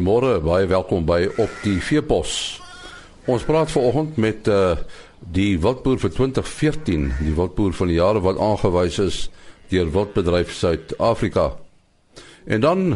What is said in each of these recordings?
Goeiemôre, baie welkom by op die Veepos. Ons praat vanoggend met uh die wildboer vir 2014, die wildboer van die jare wat aangewys is deur Wildbedryf Suid-Afrika. En dan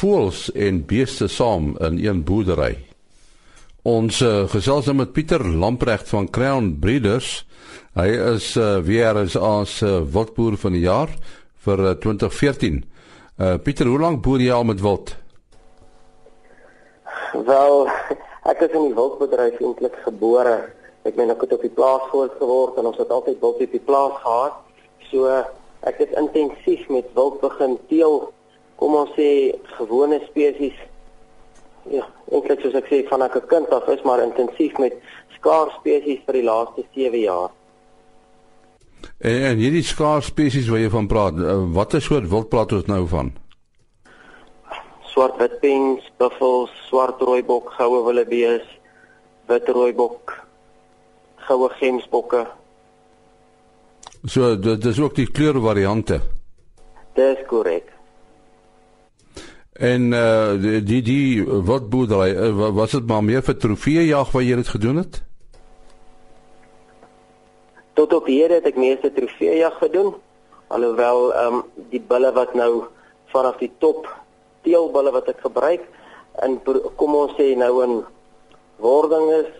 voels en beeste saam in een boerdery. Ons uh, gesels nou met Pieter Lamprecht van Crown Breeders. Hy is uh, weer as ons uh, wildboer van die jaar vir uh, 2014. Uh Pieter, hoe lank boer jy al met wild? Wel, ek is in die wildbedryf eintlik gebore. Ek meen ek het op die plaas groot geword en ons het altyd wild op die plaas gehad. So ek het intensief met wild begin teel. Kom ons sê gewone spesies. Ja, eintlik soos ek sê van ek 'n kind af is maar intensief met skaars spesies vir die laaste 7 jaar. En, en hierdie skaars spesies wat jy van praat, uh, watter soort wild praat ons nou van? Swart witpens, buffels, swart rooibok, goue wildebees, wit rooibok, goue gemsbokke. So dit is ook die kleurvariante. Dis korrek. En uh die die, wat boerdery uh, was dit maar meer vir trofeejag wat jy dit gedoen het? Tot op hier het ek meeste trofeejag gedoen. Alhoewel ehm um, die bulle wat nou vanaf die top teelbulle wat ek gebruik in kom ons sê nou in wording is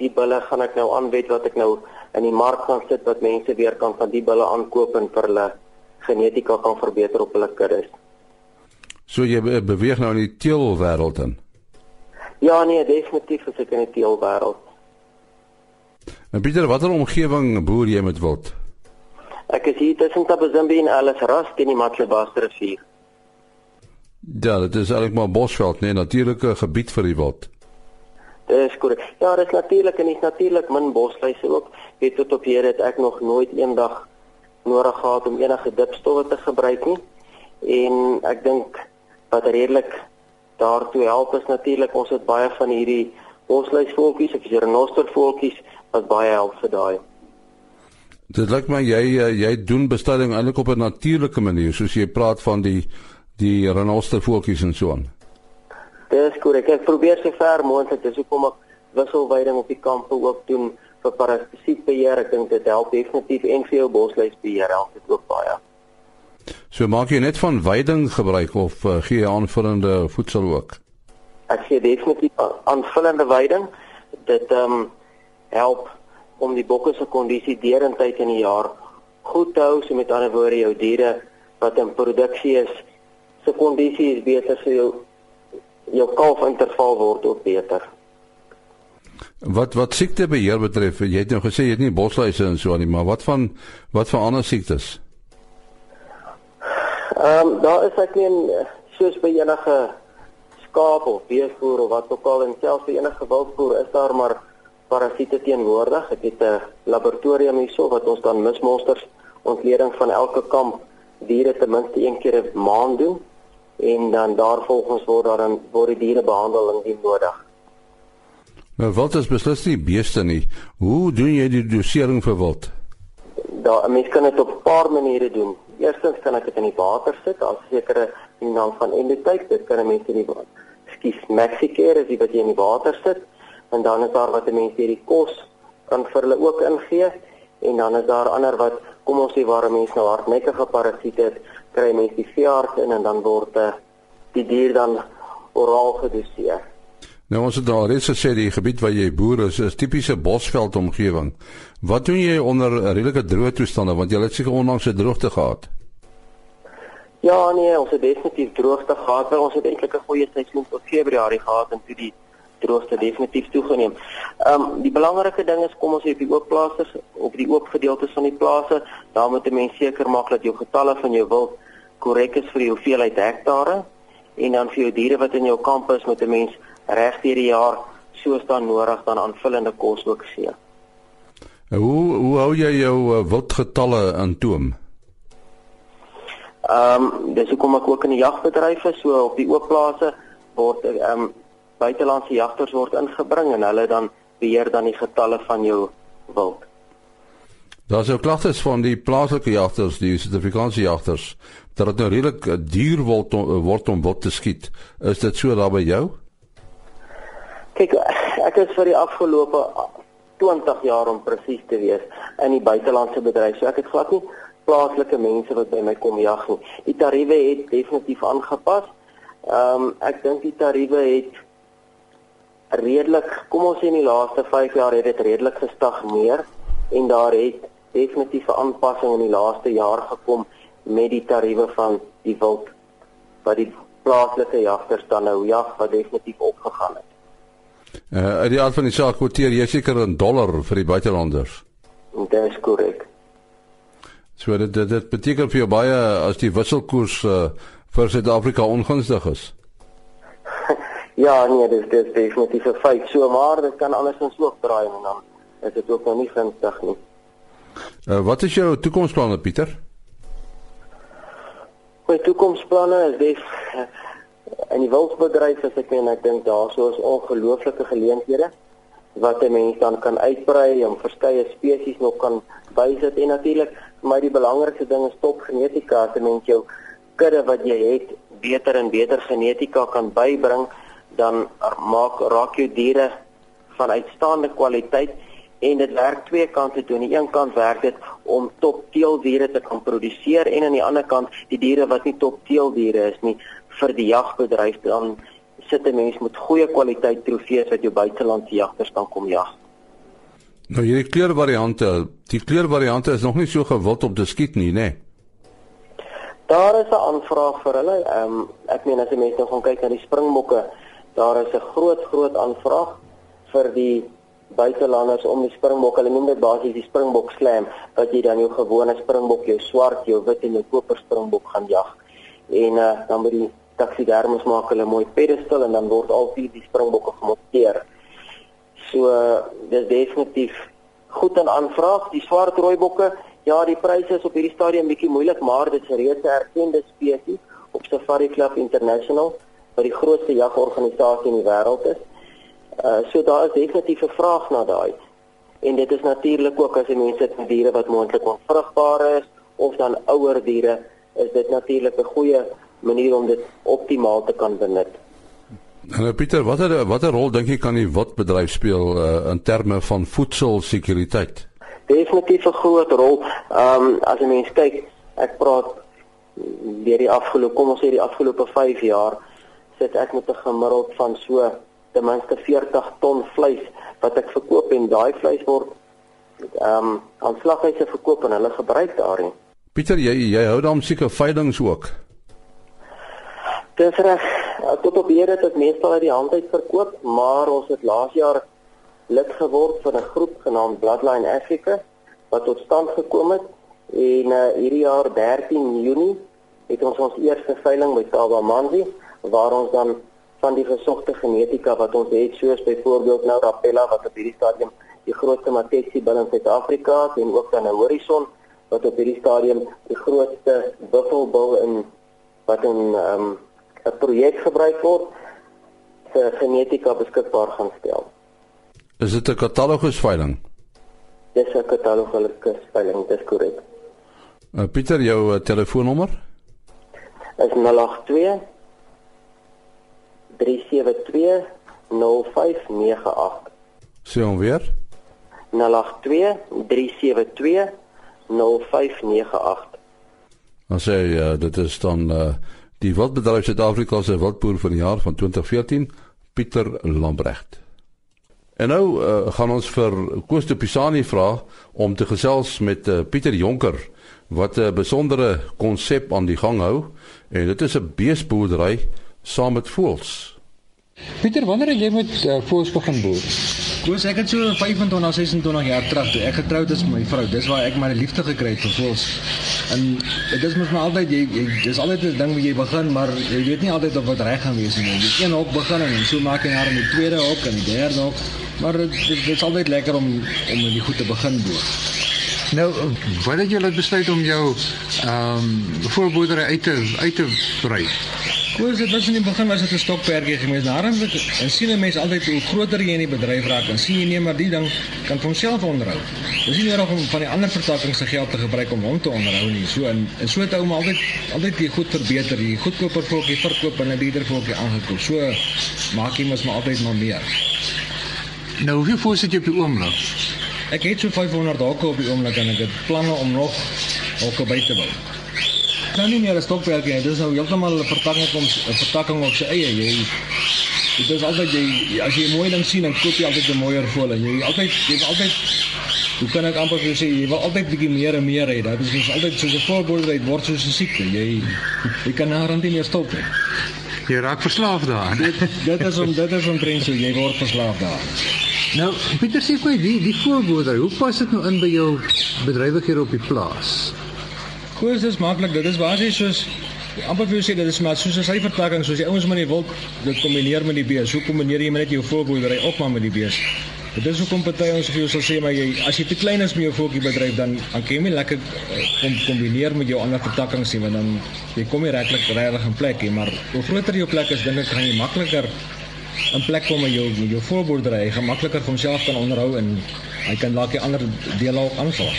die bulle gaan ek nou aanwet wat ek nou in die mark gaan sit wat mense weer kan van die bulle aankoop en vir hulle genetika kan verbeter op hulle kuddes. So jy beweeg nou in die teelwêreld in. Ja nee, definitief is ek in die teelwêreld. En Pieter, watter omgewing boer jy met wild? Ek is hier tussen Tabazimbi en Alice Rast in die Matlebaster rivier. Ja, dit is eintlik maar bosveld, nee, natuurlike gebied vir die wild. Dis korrek. Ja, dit is natuurlik en is natuurlik min bosluise ook. Weet tot op hier het ek nog nooit eendag nodig gehad om enige dipstowwe te gebruik nie. En ek dink wat redelik daartoe help is natuurlik ons het baie van hierdie bosluisvoeltjies, ek sê renostervoeltjies wat baie help vir daai. Dit lyk my jy eh, jy doen bestuiving eintlik op 'n natuurlike manier, soos jy praat van die die renostervoeltjies en so aan. Dis korrek. Ek probeer so ver moontlik, dis hoekom ek wisselweiding op die kampe ook doen vir parasitietbeheer. Ek dink dit help definitief en vir jou bosluisbeheer help dit ook baie. So maak jy net van weiding gebruik of uh, gee jy aanvullende voedsel ook? Ek gee definitief aanvullende weiding. Dit ehm um, help om die bokke se kondisie deurentyd in die jaar goed te hou, so met ander woorde jou diere wat in produksie is se kondisie is beter vir jou jou kalfinterval word ook beter. Wat wat siektebeheer betref, jy het nou gesê jy het nie bosluise en so aan nie, maar wat van wat van ander siektes? Ehm um, daar is ek nie soos by enige skaap of beesvoer of wat ook al en selfs by enige wildvoer is daar maar parasiete teenwoordig. Ek het 'n laboratorium hierso wat ons dan mismonsters ontleding van elke kamp diere ten minste een keer 'n maand doen en dan daarvolgens word daar dan word die diere behandel indien nodig. Nou wat is beslis nie beeste nie. Hoe doen jy die dosering vir wild? Daar 'n mens kan dit op 'n paar maniere doen. Eerstens kan ek dit in die water sit as sekere in naam van endotype, dit kan 'n mens in die water. Skies Mexicare is dit wat jy in die water sit en dan is daar wat 'n mens hierdie kos kan vir hulle ook ingee en dan is daar ander wat kom ons sê waar mense nou hardnekkige parasiete het kry mense die veearts in en dan word uh, die dier dan oraal gedoseer. Nou ons het al reeds gesê die gebied waar jy boer is is tipiese bosveld omgewing. Wat doen jy onder redelike droë toestande want jy het seker onlangs 'n droogte gehad? Ja nee, ons het definitief droogte gehad. Ons het eintlik 'n goeie seisoen tot Februarie gehad en toe die droogte definitief toegeneem. Ehm um, die belangrike ding is kom ons sê op die oop plase op die oop gedeeltes van die plase, daar moet 'n mens seker maak dat jou getalle van jou wild korrek is vir die hoeveelheid hektare en dan vir jou diere wat in jou kamp is moet 'n mens reg deur die jaar soos dan nodig dan aanvullende kos ook gee. Hoe hoe hou jy jou uh, wildgetalle in toom? Ehm um, dis hoekom ek ook in die jagbedryf is, so op die oop plase word ehm um, buitelandse jagters word ingebring en hulle dan beheer dan die getalle van jou wild. Daar is ook klagtes van die plaaslike jagters, die Suid-Afrikaanse jagters, dat dit nou redelik duur word om, word om wild te skiet. Is dit so daar by jou? Kyk, ek is vir die afgelope 20 jaar om presies te wees in die buitelandse bedryf. So ek het glad nie plaaslike mense wat by my kom jag nie. Die tariewe het definitief aangepas. Ehm um, ek dink die tariewe het redelik, kom ons sê in die laaste 5 jaar het dit redelik gestagneer en daar het definitief 'n aanpassing in die laaste jaar gekom met die tariewe van die wild wat die plaaslike jagters dan nou jag wat definitief opgegaan het. Uh uit die aard van die saak kwoteer jy seker 'n dollar vir die buitelanders. Dit is korrek. So dit dit, dit beteken vir jou baie as die wisselkoers uh, vir Suid-Afrika ongunstig is. Ja, nee, dit is definitief 'n feit. So maar dit kan alles in so draai en dan is dit ook nog nie gunstig nie. Uh, wat is jou toekomsplanne Pieter? My toekomsplanne is uh, in die wildbedryf as ek meen ek dink daarso is ongelooflike geleenthede wat 'n mens dan kan uitbrei en verskeie spesies nog kan bysit en natuurlik maar die belangrikste ding is top genetika 'n mens jou kudde wat jy het beter en beter genetika kan bybring dan maak raak jou diere van uitstaande kwaliteit en dit werk twee kante toe. Aan die een kant werk dit om top teeldiere te kan produseer en aan die ander kant die diere wat nie top teeldiere is nie vir die jagbedryf dan sit 'n mens met goeie kwaliteit trofees wat jou buitelandse jagters kan kom jag. Nou hierdie kleurvariante, die kleurvariante is nog nie so gewild om te skiet nie, né? Nee. Daar is 'n aanvraag vir hulle. Ehm um, ek meen as jy mense nou gaan kyk na die springbokke, daar is 'n groot groot aanvraag vir die buitelanders om die springbok, hulle noem dit basies die springbok slam, wat jy dan jou gewone springbok, jou swart, jou wit en jou koper springbok gaan jag. En uh, dan by die taxiderms maak hulle mooi pedestal en dan word al vier die springbokke gemonteer. So uh, dis definitief goed aan aanvraag. Die swart rooi bokke, ja, die pryse is op hierdie stadium bietjie moeilik, maar dit is reeds 'n erkende spesies op Safari Club International, wat die grootste jagorganisasie in die wêreld is. Uh so daar is definitief 'n vraag na daai. En dit is natuurlik ook as jy mense het met diere wat moontlik onvrugbaar is of dan ouer diere, is dit natuurlik 'n goeie manier om dit optimaal te kan benut. En nou Pieter, watter watter rol dink jy kan die wildbedryf speel uh, in terme van voedselsekuriteit? Definitief 'n groot rol. Ehm um, as jy mense kyk, ek praat deur die afgelope kom ons sê die afgelope 5 jaar sit ek met 'n gemiddeld van so ten minste 40 ton vleis wat ek verkoop en daai vleis word ehm um, aan slaghuise verkoop en hulle gebruik daarin. Pieter, jy jy hou dan seker veilinge ook. Dis reg. Tot op hier het ek meestal uit die hand uit verkoop, maar ons het laas jaar lid geword van 'n groep genaamd Bloodline Africa wat tot stand gekom het en uh, hierdie jaar 13 Junie het ons ons eerste veiling by Saba Manzi waar ons dan van die gesogte genetika wat ons het soos byvoorbeeld nou Rapella wat op hierdie stadium die grootste matesie binne Suid-Afrika en ook dan 'n Horizon wat op hierdie stadium die grootste buffelbil in wat in ehm, 'n um, projek gebruik word vir genetika beskikbaar gaan stel. Is dit 'n katalogus veiling? Dis 'n katalogus veiling, dis korrek. Uh, Pieter, jou uh, telefoonnommer? Is 082 3720598. Sê hom weer. 0823720598. Ons sê uh, dit is dan uh, die Wildbedryf Suid-Afrika se wildboer van die jaar van 2014, Pieter Lambrecht. En nou uh, gaan ons vir Koos de Pisani vra om te gesels met uh, Pieter Jonker wat 'n besondere konsep aan die gang hou en dit is 'n beesboerdery saam met voëls. Pieter, wanneer het jy met uh, voëls begin boer? Koos, ek het so 25, 26 jaar terug toe ek getroud is met my vrou. Dis waar ek my liefde gekry het vir voëls. En dit is mos maar altyd jy, jy dis altyd 'n ding wat jy begin, maar jy weet nie altyd of wat reg gaan wees nie. Jy een hok begin en so maak jy jare met die tweede hok en die derde hok. Maar dit, dit is altyd lekker om om met die goed te begin boer. Nou, wat het jy laat besluit om jou ehm um, voorboerdery uit te uit te brei? Hoe is dit was in die begin was dit 'n stokperdjie geweest. Daarom en sien 'n mens altyd hoe groter jy in die bedryf raak, dan sien jy nee maar die ding kan vir homself onderhou. Dis nie nodig om van die ander vertakkings se geld te gebruik om hom te onderhou nie. So en, en so het ou maar altyd altyd die goed verbeter, die goedkoper voeltjie verkoop en 'n duurder voeltjie aangekoop. So maak jy mos maar altyd maar meer. Nou hoeveel voels het jy op die oomblik? Ek het so 500 hokke op die oomblik en ek het planne om nog hokke by te bou. Kan nie meer 'n stokperdjie nie. Dis nou heeltemal 'n vertakking om 'n vertakking op sy eie. Jy Dit is altyd jy as jy 'n mooi ding sien dan koop jy altyd 'n mooier voel en jy altyd jy wil altyd hoe kan ek amper vir jou sê jy wil altyd bietjie meer en meer hê. Dit is mos altyd soos 'n voorbeeld word soos 'n siekte. Jy jy kan rond nie meer stop nie. Jy raak verslaaf daaraan. Dit dit is om dit is omtrent so jy word verslaaf daaraan. Nou, Pieter sê vir my die die voorboerdery, hoe pas dit nou in by jou bedrywighede op die plaas? Koos is maklik. Dit is basies soos amper vir jou sê dit is maar soos 'n syfertakking soos die ouens maar nie wil dit kombineer met die bees. Hoe kombineer jy maar net jou voorboerdery op maar met die bees? Dit is hoekom party ons vir jou sal sê maar jy as jy te klein is met jou voeltjie bedryf dan dan kan jy nie lekker eh, kom kombineer met jou ander vertakkings nie want dan jy kom nie regtig regtig in plek nie, maar hoe groter jou plek is, dink ek gaan jy makliker in plek kom met jou met jou voorboerdery. Hy gaan makliker vir homself kan onderhou en hy kan dalk die ander dele ook aanval.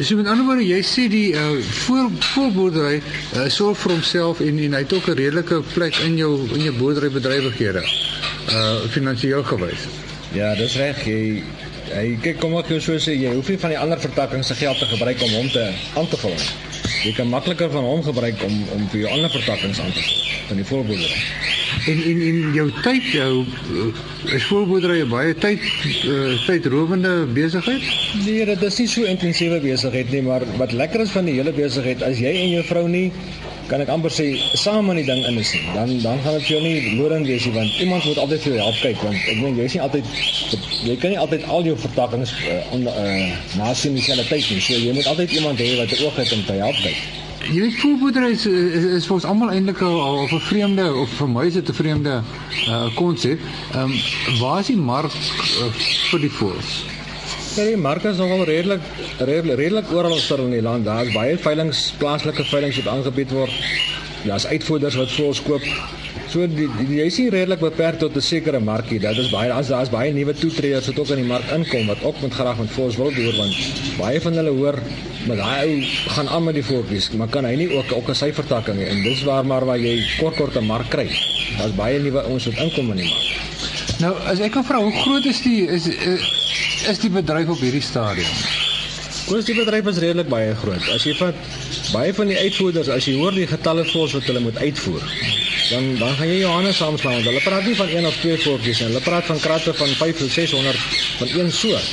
So met ander woorde, jy sê die uh, voor voorboerdery uh, sorg vir homself en en hy het ook 'n redelike plek in jou in jou boerderybedrywighede. Uh finansiëel gewys. Ja, dis reg. Jy hy kyk kom ek jou so sê jy hoef nie van die ander vertakkings se geld te gebruik om hom te aan te vul. Jy kan makliker van hom gebruik om om vir jou ander vertakkings aan te vul van die voorboerdery. En en en jou tyd jou uh, is voorboerdery 'n baie tyd uh, tydrowende besigheid? Nee, dit is nie so intensiewe besigheid nie, maar wat lekker is van die hele besigheid as jy en jou vrou nie kan ek amper sê saam in die ding in is nie. Dan dan gaan dit vir jou nie loring wees nie want iemand moet altyd vir jou help kyk want ek meen jy is nie altyd jy kan nie altyd al jou vertakkings uh, on, uh, nasien dieselfde tyd nie. So jy moet altyd iemand hê wat 'n oog het om te help kyk. Jy weet voorboerdery is is, is vir ons almal eintlik al of 'n vreemde of vir my is dit 'n vreemde konsep. Uh, Ehm um, waar is die mark uh, vir die voëls? Ja, die mark is nogal redelik redelik, redelik oral in die land. Daar's baie veilinge, plaaslike veilinge wat aangebied word. Daar's uitvoerders wat voëls koop. So die, die jy sien redelik beperk tot 'n sekere markie. Dit is baie as daar's baie nuwe toetreders wat ook in die mark inkom wat ook met graag met voëls wil boer want baie van hulle hoor maar daai ou gaan aan met die voeltjies, maar kan hy nie ook ook 'n syfertakking hê en dis waar maar waar jy kort kort 'n mark kry. Daar's baie nuwe ouens wat inkom in die mark. Nou, as ek kan vra, hoe groot is die is is die bedryf op hierdie stadium? Ons die bedryf is redelik baie groot. As jy vat baie van die uitvoerders, as jy hoor die getalle voels wat hulle moet uitvoer, dan dan gaan jy Johannes saamslaan want hulle praat nie van een of twee voeltjies nie. Hulle praat van kratte van 5 tot 600 van een soort.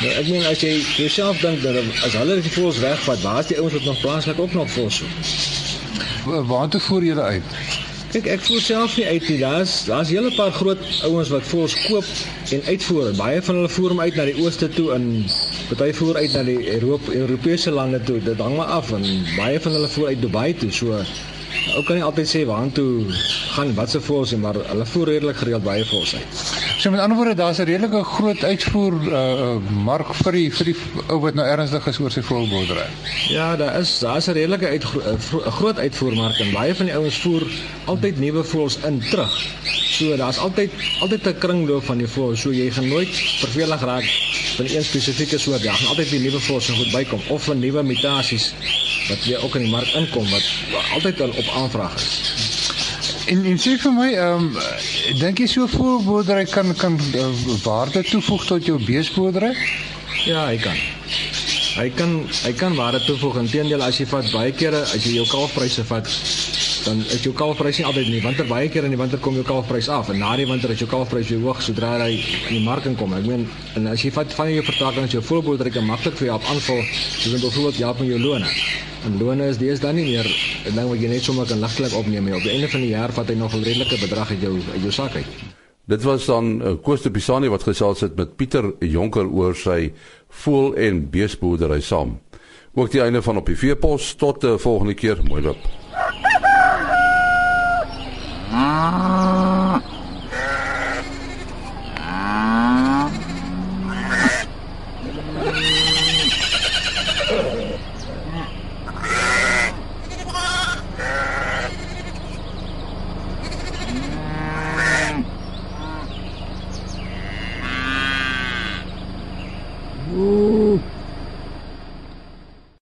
Nou ek meen as jy jouself dink dat as hulle die voels wegvat, waar is die ouens wat nog plaaslik ook nog voels so? Waartoe voer julle uit? Kyk, ek voel self nie uit nie. Daar's daar's 'n hele paar groot ouens wat voels koop en uitvoer. Baie van hulle voer hom uit na die ooste toe en party voer uit na die Europa, Europese lande toe. Dit hang maar af en baie van hulle voer uit Dubai toe. So Ou kan nie altyd sê waartoe gaan wat se voels nie, maar hulle voer redelik gereeld baie voels uit. So met ander woorde, daar's 'n redelike groot uitvoer uh, mark vir die vir die ou wat nou ernstig is oor sy volboerdery. Ja, daar is daar's 'n redelike uit 'n groot uitvoermark en baie van die ouens voer altyd nuwe voels in terug. So daar's altyd altyd 'n kringloop van die voels. So jy gaan nooit vervelig raak van een spesifieke soort. Daar gaan altyd weer nuwe voels goed bykom of van nuwe mutasies wat weer ook in die mark inkom wat altyd op aanvraag is. En en sê vir my, ehm um, dink jy so voorboerdery kan kan uh, waarde toevoeg tot jou beesboerdery? Ja, hy kan. Hy kan hy kan waarde toevoeg. Inteendeel as jy vat baie kere as jy jou kalfpryse vat dan is jou kalfprys nie altyd nie. Winter baie keer in die winter kom jou kalfprys af en na die winter is jou kalfprys weer hoog sodra hy in die mark inkom. Ek meen en as jy vat van jou vertakking as jou voorboerdery kan maklik vir jou op aanval, soos byvoorbeeld jy op met jou lone. En lone is dis dan nie meer 'n ding wat jy net sommer kan ligtelik opneem nie. Op die einde van die jaar vat hy nog 'n redelike bedrag uit jou uit jou sak uit. Dit was dan uh, Koos de Pisani wat gesels het met Pieter Jonker oor sy voel en beesboerdery saam. Ook die einde van op die veepos tot 'n uh, volgende keer. Mooi loop. Ah.